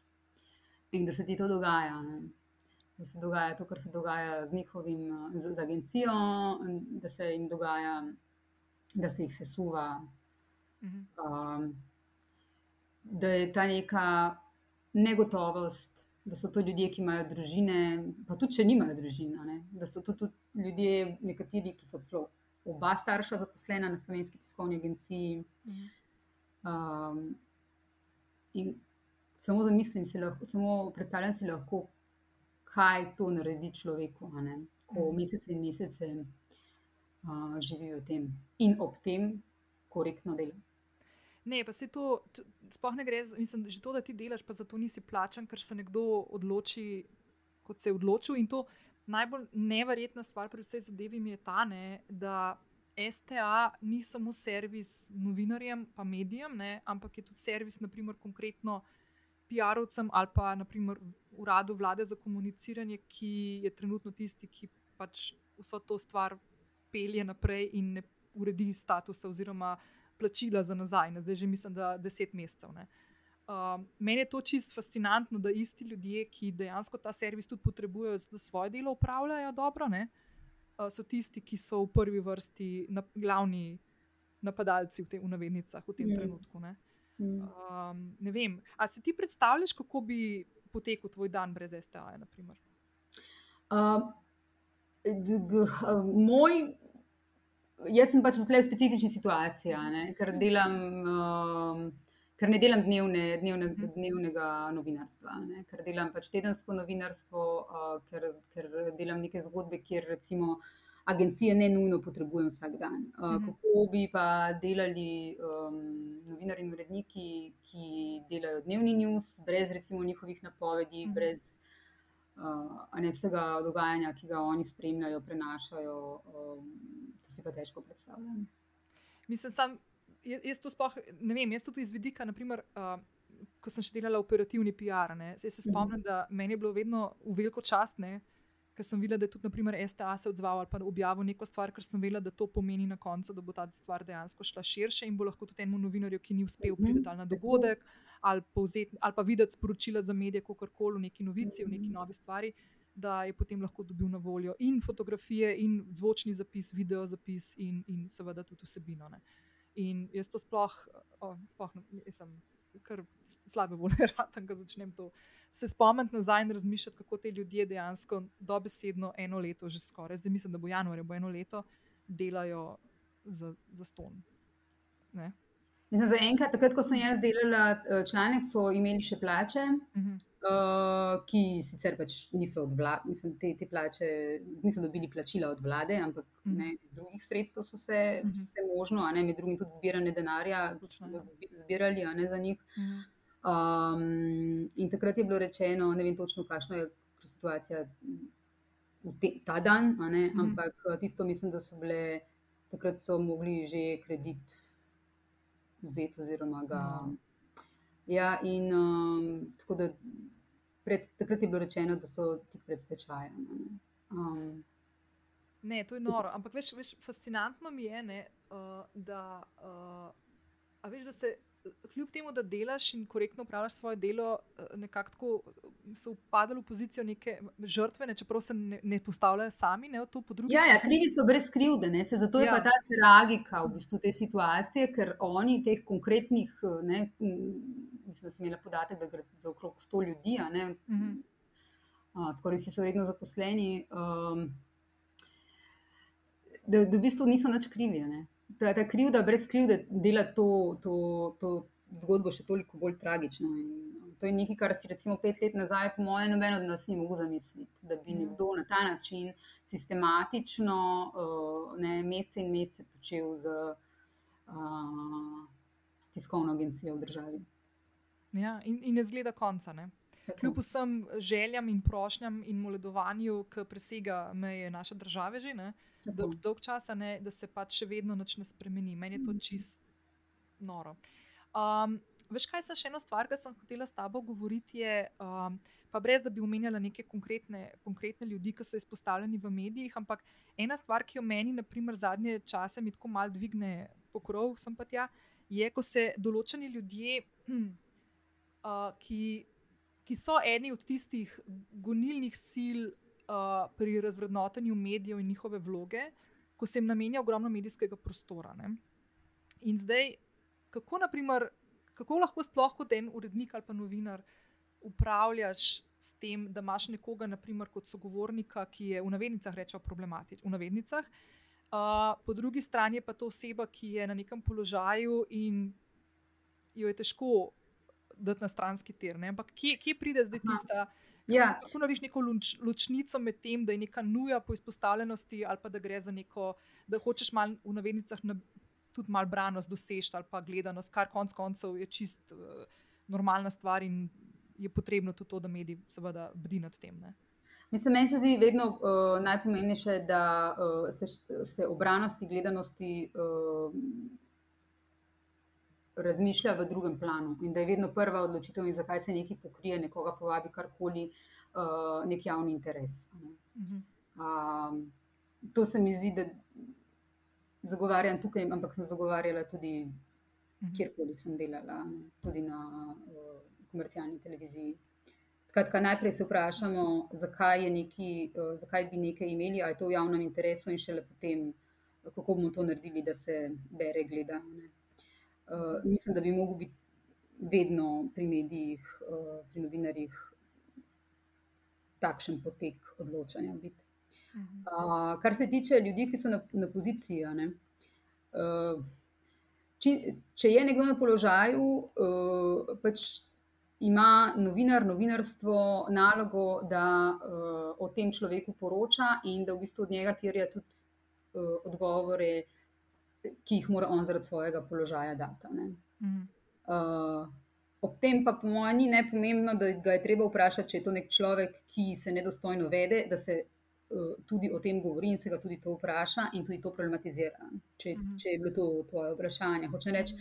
Speaker 2: in da se ti to dogaja. Ne? Da se dogaja to, kar se dogaja z njihovim, z, z agencijo, da se jim dogaja, da se jih sesuva. Mm -hmm. um, da je ta neka negotovost da so to ljudje, ki imajo družine, pa tudi če nimajo družine, da so to tudi ljudje, nekateri, ki so celo oba starša zaposlena na slovenski tiskovni agenciji. Um, in samo zamislim si lahko, samo predstavljam si lahko, kaj to naredi človeku, ko mhm. mesece in mesece uh, živi v tem in ob tem korektno dela.
Speaker 1: Ne, pa se to, sploh ne gre, mislim, že to, da ti delaš, pa zato nisi plačan, ker se nekdo odloči, kot se je odločil. In to najbolj neverjetna stvar pri vsej zadevi je ta, ne, da STA ni samo servis novinarjem, pa medijem, ne, ampak je tudi servis, naprimer, konkretno PR-ovcem ali pa naprimer uradu vlade za komuniciranje, ki je trenutno tisti, ki pač vso to stvar pelje naprej in ne uredi statusa oziroma plačila za nazaj, ne? zdaj že mislim, da deset mesecev. Uh, meni je to čist fascinantno, da isti ljudje, ki dejansko ta servis tudi potrebujejo, da svoje delo upravljajo dobro, ne? Uh, so tisti, ki so v prvi vrsti na, glavni napadalci v, te, v navednicah v tem mm. trenutku. Ne? Mm. Um, ne vem, ali si ti predstavljaš, kako bi potekel tvoj dan brez STA?
Speaker 2: Uh, moj jaz sem pač v tej specifični situaciji, ker, delam, uh, ker ne delam dnevne, dnevne, mhm. dnevnega novinarstva, ne? ker delam pač tedensko novinarstvo, uh, ker, ker delam neke zgodbe, kjer recimo. Agencije ne nujno potrebujem vsak dan. Uh, kako bi pa delali um, novinari in uredniki, ki delajo dnevni news, brez recimo njihovih napovedi, mm. brez uh, ne vsega dogajanja, ki ga oni spremljajo, prenašajo. Um, to si pa težko predstavljam.
Speaker 1: Mislim, sam, jaz to sploh ne vem. Jaz tudi iz vidika, naprimer, uh, ko sem še delala operativni PR, ne, se spomnim, mm -hmm. da meni je bilo vedno v veliko čast. Ne, Ker sem videla, da je tudi naprimer, STA se odzval ali pa objavil neko stvar, ker sem vedela, da to pomeni na koncu, da bo ta stvar dejansko šla širše in bo lahko tudi temu novinarju, ki ni uspel mhm. priti na dogodek ali, povzet, ali pa videti sporočila za medije, kako koli v neki novici, v neki novi stvari, da je potem lahko dobil na voljo in fotografije, in zvočni zapis, video zapis, in, in seveda tudi vsebino. Ne. In jaz to sploh, oh, sploh nisem, kar slabe volje, ratam, da začnem to se spomniti nazaj in razmišljati, kako te ljudje dejansko dobesedno eno leto, že skoraj, zdaj mislim, da bo januar, bo eno leto, delajo za, za ston.
Speaker 2: Za enkrat, takrat, ko sem jaz delala eh, članek, so imeli še plače, uh -huh. uh, ki sicer pač niso od vlade, mislim, te, te plače niso dobili plačila od vlade, ampak uh -huh. ne, iz drugih sredstev so se uh -huh. vse možno, ne, med drugim tudi zbiranje denarja, ki so zbirali ne, za njih. Uh -huh. um, in takrat je bilo rečeno, ne vem točno, kakšna je situacija te, ta dan, uh -huh. ampak tisto mislim, da so bile, takrat so mogli že kredit vzeti, oziroma ga. No. Ja, in um, tako da pred, takrat je bilo rečeno, da so ti pred stečajem. Um,
Speaker 1: ne, to je noro. Ampak veš, veš fascinantno mi je, ne, uh, da, uh, veš, da se kljub temu, da delaš in korektno upravljaš svoje delo, eh, nekako tako eh, so upadali v pozicijo neke žrtve, ne, čeprav se ne, ne postavljajo sami ne, v to področje.
Speaker 2: Ja, ja, krivi so brez krivde, ne, se, zato je ja. pa ta tragika v bistvu te situacije, ker oni teh konkretnih, eh, ne, mislim, da sem imela podatek, da gre za okrog 100 ljudi, ne, mhm. a, skoraj vsi so redno zaposleni, um, da, da v bistvu niso nič krivi. Ne ta, ta krivda, brez krivde, dela to, to, to zgodbo še toliko bolj tragično. In to je nekaj, kar si recimo pet let nazaj, po mojem, noben od nas ni mogel zamisliti, da bi ja. nekdo na ta način sistematično uh, ne, mesece in mesece počel z uh, tiskovno agencijo v državi.
Speaker 1: Ja, in, in ne zgleda konca. Ne? Kljub vsem željam in prošnjam in moledovanju, ki presega meje naše države, že ne, dolg, dolg časa, ne, da se pač še vedno nič ne spremeni. Meni je to čist noro. Um, veš, kaj je še ena stvar, ki sem hotela s tabo govoriti? Je, um, pa brez da bi omenjala neke konkretne, konkretne ljudi, ki so izpostavljeni v medijih, ampak ena stvar, ki jo meni, naprimer, zadnje čase mi tako mal dvigne pokrov, sem pa tja, je, ko se določeni ljudje, hm, uh, ki, ki so eni od tistih gonilnih sil uh, pri razvrednotenju medijev in njihove vloge, ko se jim namenja ogromno medijskega prostora. Ne? In zdaj, kako, naprimer, kako lahko sploh kot en urednik ali pa novinar upravljaš s tem, da imaš nekoga, naprimer, kot sogovornika, ki je v navednicah rečeval problematičen, v navednicah. Uh, po drugi strani je pa to oseba, ki je na nekem položaju in jo je težko dati na stranski tir. Ne? Ampak kje, kje pride zdaj tista? Aha. Ja. Kako narediš neko luč, ločnico med tem, da je neka nuja po izpostavljenosti, ali pa da gre za neko, da hočeš malo v navednicah na, tudi malo branost doseči ali pa gledanost, kar konec koncev je čist uh, normalna stvar in je potrebno tudi to, da mediji seveda bdi nad tem. Ne?
Speaker 2: Mislim, meni se zdi vedno uh, najpomembnejše, da uh, se, se obranosti, gledanosti uh, razmišlja v drugem planu in da je vedno prva odločitev, zakaj se nekaj pokrije, nekoga povabi, karkoli, uh, nek javni interes. Um, to se mi zdi, da zagovarjam tukaj, ampak sem zagovarjala tudi, mhm. kjerkoli sem delala, tudi na uh, komercialni televiziji. Skratka, najprej se vprašamo, zakaj, neki, uh, zakaj bi nekaj imeli, ali je to v javnem interesu, in šele potem, kako bomo to naredili, da se bere, gleda. Ne. Uh, mislim, da bi lahko biti vedno pri medijih, uh, pri novinarjih, takšen potek odločanja. Uh, kar se tiče ljudi, ki so na, na poziciji. Ne, uh, či, če je nekdo na položaju, uh, pač ima novinar, novinarstvo nalogo, da uh, o tem človeku poroča in da v bistvu od njega terja tudi uh, odgovore ki jih mora on zaradi svojega položaja dati. Mm. Uh, ob tem pa, po mojem, ni nepomembno, da ga je treba vprašati, če je to nek človek, ki se nedostojno vede, da se uh, tudi o tem govori in se ga tudi to vpraša in tudi to problematizira. Če, mm. če je bilo to tvoje vprašanje. Hoče reči,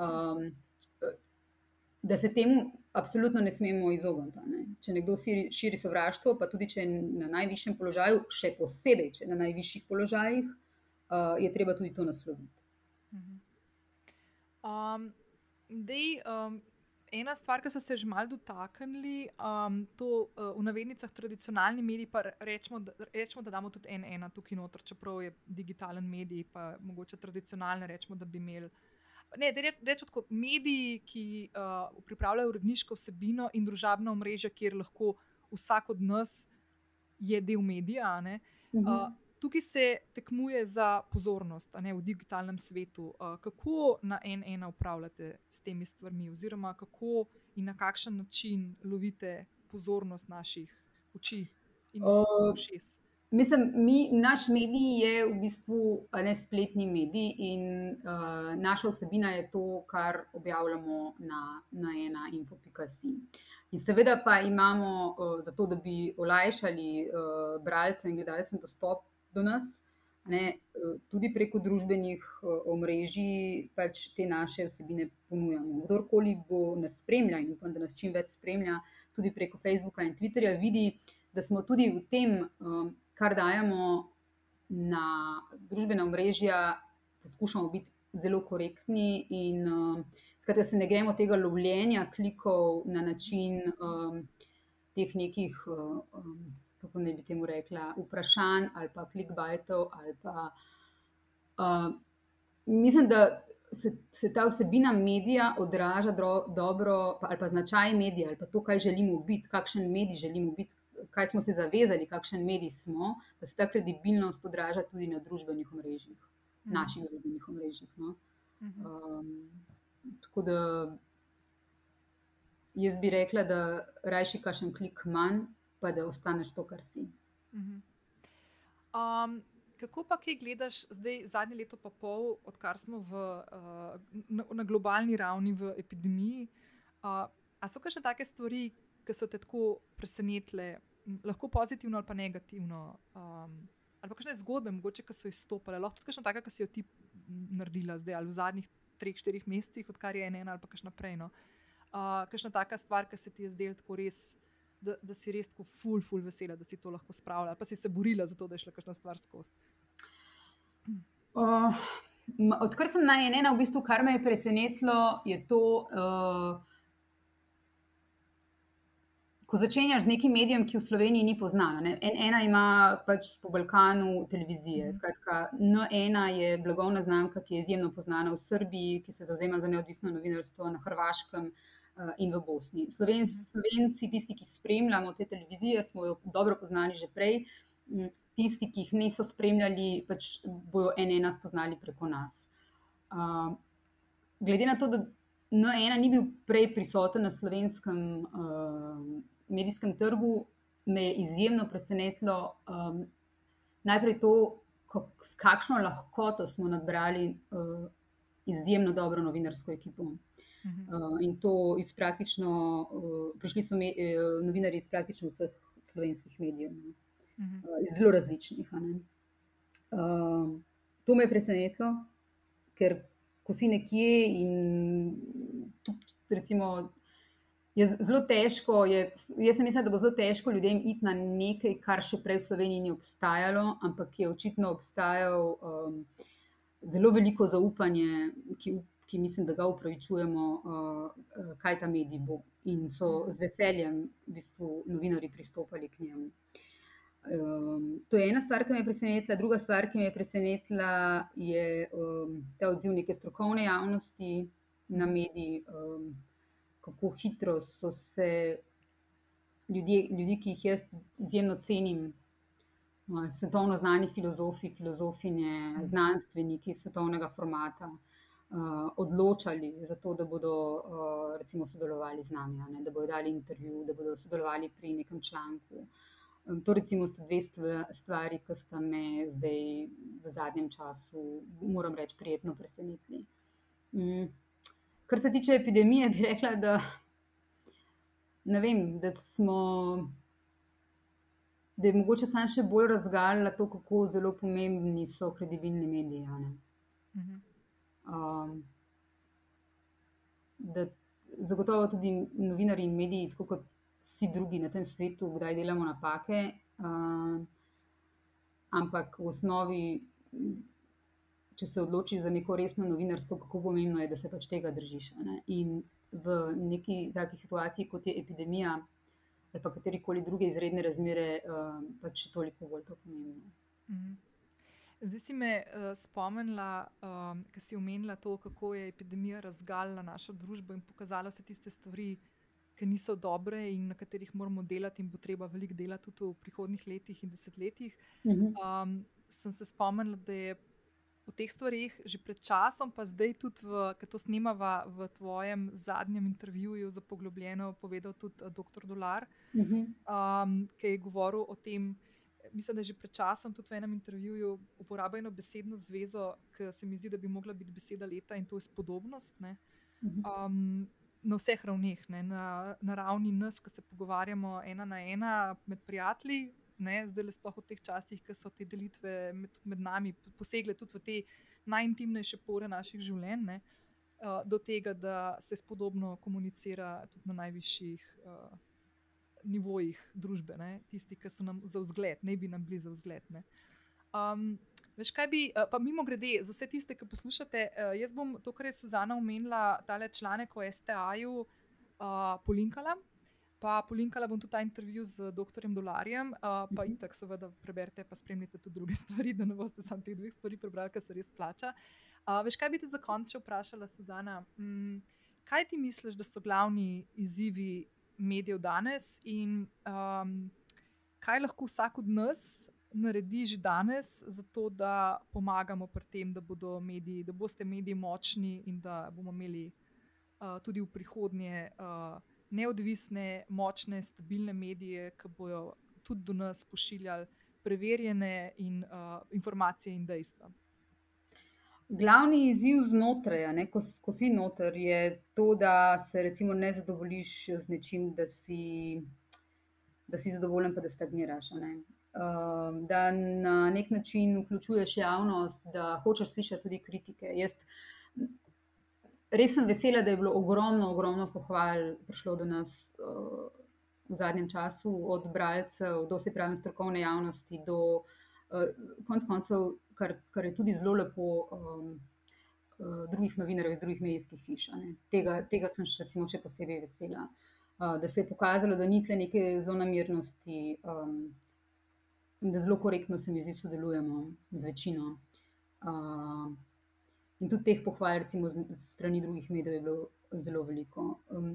Speaker 2: um, da se temu absolutno ne smemo izogniti. Ne? Če nekdo širi, širi sovraštvo, pa tudi če je na najvišjem položaju, še posebej, če je na najvišjih položajih uh, je treba tudi to nasloviti.
Speaker 1: Um, dej, um, ena stvar, ki so se že malo dotaknili, um, to uh, v navednicah tradicionalni mediji, pa rečemo, da, rečemo, da damo tudi en ena tukaj noter, čeprav je digitalen medij, pa mogoče tradicionalne, rečemo, da bi imeli. Ne, rečemo tako, mediji, ki uh, pripravljajo uredniško vsebino in družabno omrežje, kjer lahko vsak od nas je del medija. Uh, tukaj se tekmuje za pozornost ne, v digitalnem svetu. Kako na en ena upravljate s temi stvarmi, oziroma kako in na kakšen način lovite pozornost naših oči in ušes? Uh.
Speaker 2: Mislim, mi, naš medij je v bistvu ne spletni medij in uh, naša vsebina je to, kar objavljamo na, na ena info.si. In seveda pa imamo, uh, zato da bi olajšali uh, bralcem in gledalcem dostop do nas, ne, uh, tudi preko družbenih uh, omrežij, pač te naše vsebine ponujamo. Kdorkoli bo nas spremljal in upam, da nas čim več spremlja, tudi preko Facebooka in Twitterja, vidi, da smo tudi v tem. Um, kar dajemo na družbena omrežja, poskušamo biti zelo korektni in skratka, se ne gremo tega lovljenja klikov na način um, teh nekih, um, kako ne bi temu rekla, vprašanj ali pa klikbajtov. Ali pa, uh, mislim, da se, se ta vsebina medija odraža dro, dobro, pa, ali pa značaj medija, ali pa to, kaj želimo biti, kakšen medij želimo biti, kaj smo se zavezali, kakšen medij smo, da se ta kredibilnost odraža tudi na družbenih omrežjih, mm. naših družbenih omrežjih. No? Um, tako da jaz bi rekla, da rajši kašen klik manj, pa da ostaneš to, kar si.
Speaker 1: Um, kako pa kaj gledaš zdaj, zadnje leto pa pol, odkar smo v, uh, na, na globalni ravni v epidemiji? Uh, a so še take stvari, ki so te tako presenetile, lahko pozitivno ali pa negativno. Um, ali pa kakšne zgodbe, mogoče, ki so izstopile, lahko tudi kakšna taka, ki si jo ti naredila zdaj ali v zadnjih treh, štirih mesecih, odkar je ena ali pa kakšna prej. No. Uh, kakšna taka stvar, ki se ti je zdela tako res. Da, da si res tako ful, ful vesela, da si to lahko spravila, pa si se borila za to, da je šla kakšna stvar skozi.
Speaker 2: Uh, odkar sem na ena, v bistvu, kar me je presenetilo, je to, uh, ko začenjaš z nekim medijem, ki v Sloveniji ni poznan. En, ena ima pač po Balkanu televizije. Mhm. Skratka, no, ena je blagovna znamka, ki je izjemno znana v Srbiji, ki se zauzema za neodvisno novinarstvo na Hrvaškem. Eh, in v Bosni. Slovenci, mhm. Slovenci, tisti, ki spremljamo te televizije, smo jo dobro poznali že prej, mm, tisti, ki jih niso spremljali, pač bojo ena spoznali preko nas. Uh, glede na to, da no, ena ni bil prej prisoten na slovenskem uh, medijskem trgu, me je izjemno presenetilo um, najprej to, kako, s kakšno lahkoto smo nabrali uh, izjemno dobro novinarsko ekipo. Uh, in to iz praktično, uh, prišli so me, uh, novinari iz praktično vseh slovenskih medijev, uh, iz zelo različnih. Uh, to me je presenetilo, ker ko si nekje in tudi, recimo, je zelo težko. Je, jaz mislim, da bo zelo težko ljudem iti na nekaj, kar še prej v Sloveniji ni obstajalo, ampak je očitno obstajalo um, zelo veliko zaupanje, ki, ki mislim, da ga upravičujemo, uh, kaj ta medij bo. In so z veseljem v bistvu novinari pristopali k njemu. Um, to je ena stvar, ki me je presenetila. Druga stvar, ki me je presenetila, je um, ta odziv neke strokovne javnosti na mediji. Um, kako hitro so se ljudje, ljudi, ki jih jaz izjemno cenim, svetovno znani filozofi, filozofinje, znanstveniki svetovnega formata. Uh, odločali za to, da bodo uh, recimo, sodelovali z nami, ne, da bodo dali intervju, da bodo sodelovali pri nekem članku. Um, to recimo sta dve stvari, ki sta me zdaj v zadnjem času, moram reči, prijetno presenetili. Um, Kar se tiče epidemije, bi rekla, da, vem, da, smo, da je mogoče sam še bolj razgalila to, kako zelo pomembni so kredibilni mediji. Mhm. Um, da zagotovo tudi novinari in mediji, tako kot vsi drugi na tem svetu, kdaj delamo napake. Um, ampak v osnovi če se odločiš za neko resno novinarstvo, kako pomembno je, da se pač tega držiš. Ne? In v neki taki situaciji, kot je epidemija ali pa katerikoli druge izredne razmere, uh, pač toliko bolj to pomembno. Mhm.
Speaker 1: Zdaj si me uh, spomnila, um, ker si omenila to, kako je epidemija razgalila našo družbo in pokazala vse tiste stvari, ki niso dobre in na katerih moramo delati, in bo treba veliko delati tudi v prihodnih letih in desetletjih. Um, sem se spomnila, da je o teh stvarih že pred časom, pa zdaj tudi, ki to snemava v tvojem zadnjem intervjuju za poglobljeno, povedal tudi uh, dr. Dolar, uh -huh. um, ki je govoril o tem. Mislim, da je že pred časom tudi v enem intervjuju uporabil eno besedno zvezo, ki se mi zdi, da bi mogla biti beseda leta in to je spodobnost. Um, na vseh ravneh, na, na ravni nas, ki se pogovarjamo ena na ena med prijatelji, ne, zdaj le sploh v teh časih, ki so te delitve med, med nami posegle tudi v te najintimnejše pore naših življenj, ne, uh, do tega, da se spodobno komunicira tudi na najvišjih uh, nivojih družbe, ne, tisti, ki so nam za vzgled, ne bi nam bili za vzgled. Um, veš, kaj bi, uh, pa mimo grede, za vse tiste, ki poslušate, uh, jaz bom to, kar je Suzana omenila, tale članek o STA-ju, uh, polinkala. Pa polinkala bom tudi ta intervju z dr. Dolarjem, uh, pa in tako, seveda, preberite, pa spremljite tudi druge stvari, da ne boste samo te dve stvari prebrali, ker se res plača. Uh, veš, kaj bi te za konec še vprašala, Suzana? Mm, kaj ti misliš, da so glavni izzivi medijev danes in um, kaj lahko vsak od nas naredi že danes, zato da pomagamo pri tem, da, mediji, da boste mediji močni in da bomo imeli uh, tudi v prihodnje. Uh, neodvisne, močne, stabilne medije, ki bodo tudi do nas pošiljali preverjene in, uh, informacije in dejstva.
Speaker 2: Glavni izziv znotraj, ne, ko, ko si noter, je to, da se recimo ne zadovoljiš z nečim, da si, da si zadovoljen, pa da stagniraš. Ne. Uh, da na nek način vključuješ javnost, da hočeš slišati tudi kritike. Jaz res sem vesela, da je bilo ogromno, ogromno pohval prišlo do nas uh, v zadnjem času, od bralcev do se pravi strokovne javnosti, do uh, konc koncev, kar, kar je tudi zelo lepo. Um, Drugih novinarjev iz drugih medijskih hiš. Tega, tega sem še, recimo, še posebej vesela. Uh, da se je pokazalo, da ni tle neke zelo namirnosti, um, da zelo korektno se mi zdi, sodelujemo z večino. Uh, In tudi teh pohval, recimo, z strani drugih medijev, je bilo zelo veliko. Um,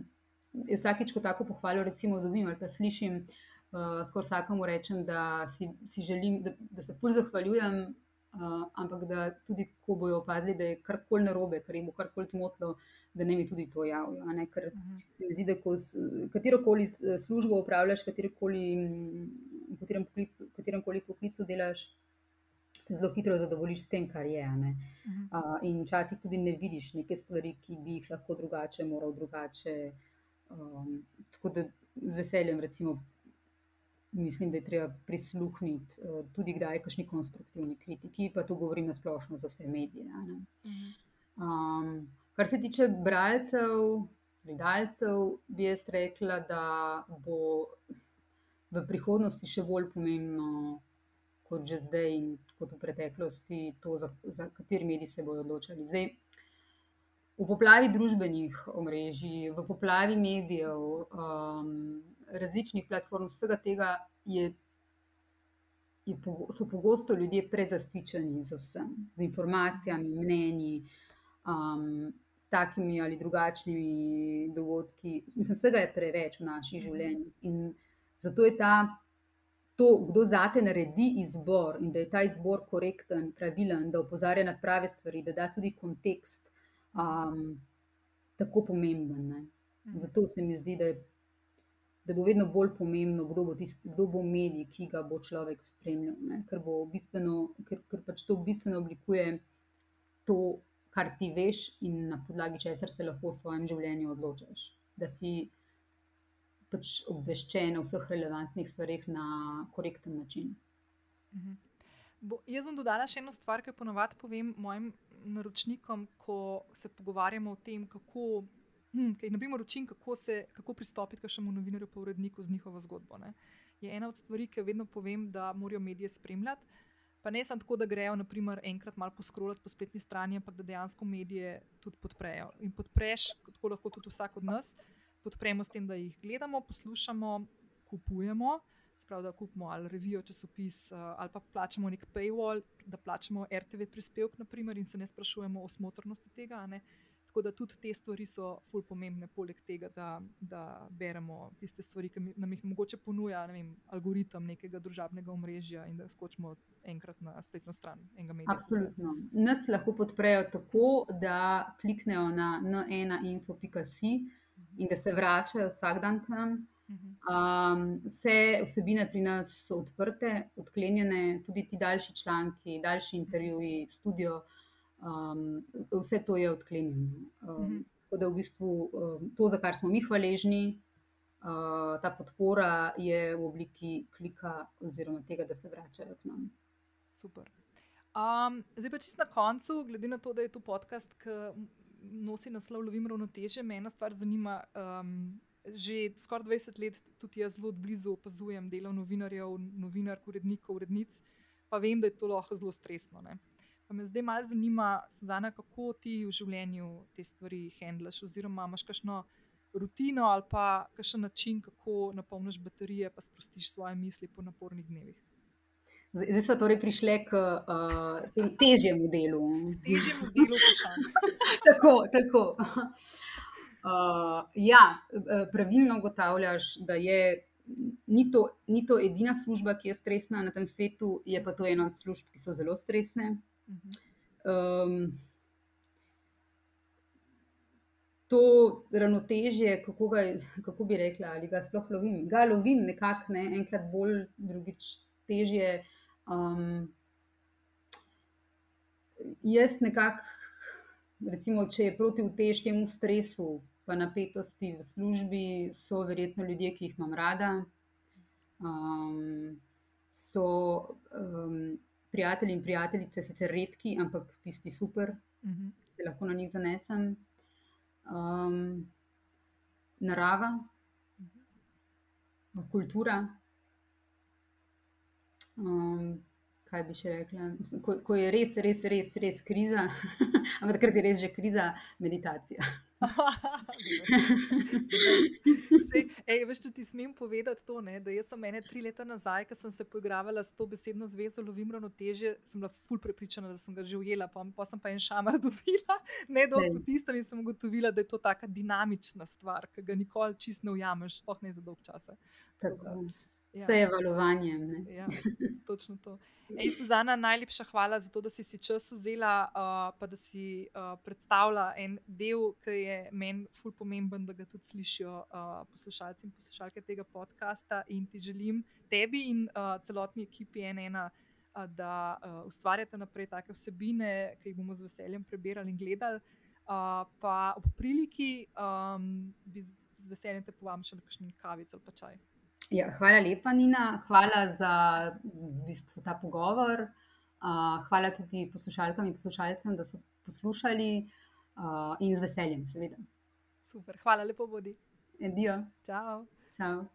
Speaker 2: vsakeč, ko tako pohvalo, recimo, dobim ali pa slišim, uh, skoraj vsakemu rečem, da si, si želim, da, da se fulj zahvaljujem, uh, ampak da tudi, ko bojo opazili, da je karkoli narobe, kar jim bo karkoli zmotilo, da ne mi tudi to javijo. Ker uh -huh. se mi zdi, da ko katero koli službo upravljaš, katero koli, v katerem, poklicu, katerem poklicu delaš se zelo hitro zadovoljiš s tem, kar je. Uh, in včasih tudi ne vidiš neke stvari, ki bi jih lahko drugače, moral drugače. Um, tako da z veseljem, recimo, mislim, da je treba prisluhniti uh, tudi kdaj kakšni konstruktivni kritiki, pa to govorim na splošno za vse medije. Um, kar se tiče bralcev, gledalcev, bi jaz rekla, da bo v prihodnosti še bolj pomembno kot že zdaj in kot v preteklosti, to, za, za kateri mediji se bodo odločali. Zdaj, v poplavi družbenih omrežij, v poplavi medijev, um, različnih platform, vsega tega je, je, so pogosto ljudje prezasičeni z vsem, z informacijami, mnenji. Um, Takimi ali drugačnimi dogodki. Mislim, vsega je preveč v naših življenjih. In zato je ta to, kdo zate naredi izbor in da je ta izbor korekten, pravilen, da opozarja na prave stvari, da da tudi kontekst, um, tako pomemben. Ne. Mhm. Zato se mi zdi, da, je, da bo vedno bolj pomembno, kdo bo, tist, kdo bo medij, ki ga bo človek spremljal. Ne. Ker, bistveno, ker, ker pač to bistveno oblikuje to, kar ti veš, in na podlagi česar se lahko v svojem življenju odločaš. Da si pač obveščen o vseh relevantnih stvarih na korekten način.
Speaker 1: Mhm. Bo, jaz bom dodala še eno stvar, ki jo ponovadi povem mojim naročnikom, ko se pogovarjamo o tem, kako. Hmm, kaj, naprimer, učim, kako, kako pristopiti k šemu novinarju, pa uredniku z njihovo zgodbo. Ne. Je ena od stvari, ki jo vedno povem, da morajo medije spremljati. Pa ne samo tako, da grejo naprimer, enkrat malo poskrolati po spletni strani, ampak da dejansko medije tudi podprejo. In podpreš, tako lahko tudi vsak od nas, podpremo s tem, da jih gledamo, poslušamo, kupujemo. Sprav, da kupimo ali revijo, časopis, eh, ali pa plačemo nek paywall, da plačemo RTV prispevek, naprimer, in se ne sprašujemo o smotrnosti tega. Tako da tudi te stvari so ful pomembne, poleg tega, da, da beremo tiste stvari, ki nam jih mogoče ponuja ne vem, algoritem nekega družabnega omrežja in da skočimo enkrat na spletno stran enega medija.
Speaker 2: Absolutno. Nas lahko podprejo tako, da kliknejo na n1info.si in da se vračajo vsak dan k nam. Um, vse vsebine pri nas so odprte, odklenjene, tudi ti daljši članki, daljši intervjuji, studio um, vse to je odklenjeno. Um, -hmm. Tako da v bistvu um, to, za kar smo mi hvaležni, uh, ta podpora je v obliki klika oziroma tega, da se vračajo k nam.
Speaker 1: Super. Um, zdaj pa čisto na koncu, glede na to, da je to podcast, ki nosi naslov Lovim ravnoteže, me ena stvar zanima. Um, Že skoraj 20 let tudi jaz zelo blizu opazujem delo novinarjev, novinark, urednikov, urednic, pa vem, da je to lahko zelo stresno. Ne? Pa me zdaj malo zanima, Suzana, kako ti v življenju te stvari handlaš, oziroma imaš kakšno rutino ali pa kakšen način, kako napolniš baterije, pa sprostiš svoje misli po napornih dnevih.
Speaker 2: Zdaj smo torej prišli k uh, težjemu delu.
Speaker 1: Težjemu delu, vprašanje.
Speaker 2: tako, tako. Uh, ja, pravilno ugotavljaš, da je. Ni to, ni to edina služba, ki je stresna na tem svetu, je pa to ena od služb, ki so zelo stresne. Um, to ravnotežje, kako, ga, kako bi rekla, ali ga sploh lovim. Ga lovim nekako, ne, enkrat bolj, drugič težje. Um, jaz nekako, recimo, če je proti težkemu stresu, pa napetosti v službi, so verjetno ljudje, ki jih imam rada. Um, so um, prijatelji in prijateljice, sicer redki, ampak tisti super, uh mhm. -huh. se lahko na njih zanesem. Um, narava, uh -huh. kultura. Um, kaj bi še rekla? Ko, ko je res, res, res, res kriza, ampak takrat je res že kriza, meditacija.
Speaker 1: Veš, če ti smem povedati to, ne, da sem ene tri leta nazaj, ko sem se poigravala s to besedno zvezo, lovim ravnoteže, sem bila ful prepričana, da sem ga že ujela, pa, pa sem pa en šamar dobila, ne dolgo po tistem in sem ugotovila, da je to taka dinamična stvar, ki ga nikoli čist ne ujameš, sploh ne za dolg čas.
Speaker 2: Ja. Vse je valovanje.
Speaker 1: Ja, točno to. Ej, Suzana, najlepša hvala za to, da si si čas vzela, uh, pa da si uh, predstavila en del, ki je meni ful pomemben, da ga tudi slišijo uh, poslušalci in poslušalke tega podcasta. In ti želim tebi in uh, celotni ekipi ena, uh, da uh, ustvarjate naprej take vsebine, ki jih bomo z veseljem preberali in gledali. Uh, pa ob priliki um, bi z, z veseljem te povabim še na kakšen kavic ali pa čaj.
Speaker 2: Ja, hvala lepa, Nina. Hvala za v bistvu, ta pogovor. Uh, hvala tudi poslušalkam in poslušalcem, da so poslušali uh, in z veseljem, seveda.
Speaker 1: Super, hvala, lepo bodi.
Speaker 2: Edijo.
Speaker 1: Čau.
Speaker 2: Čau.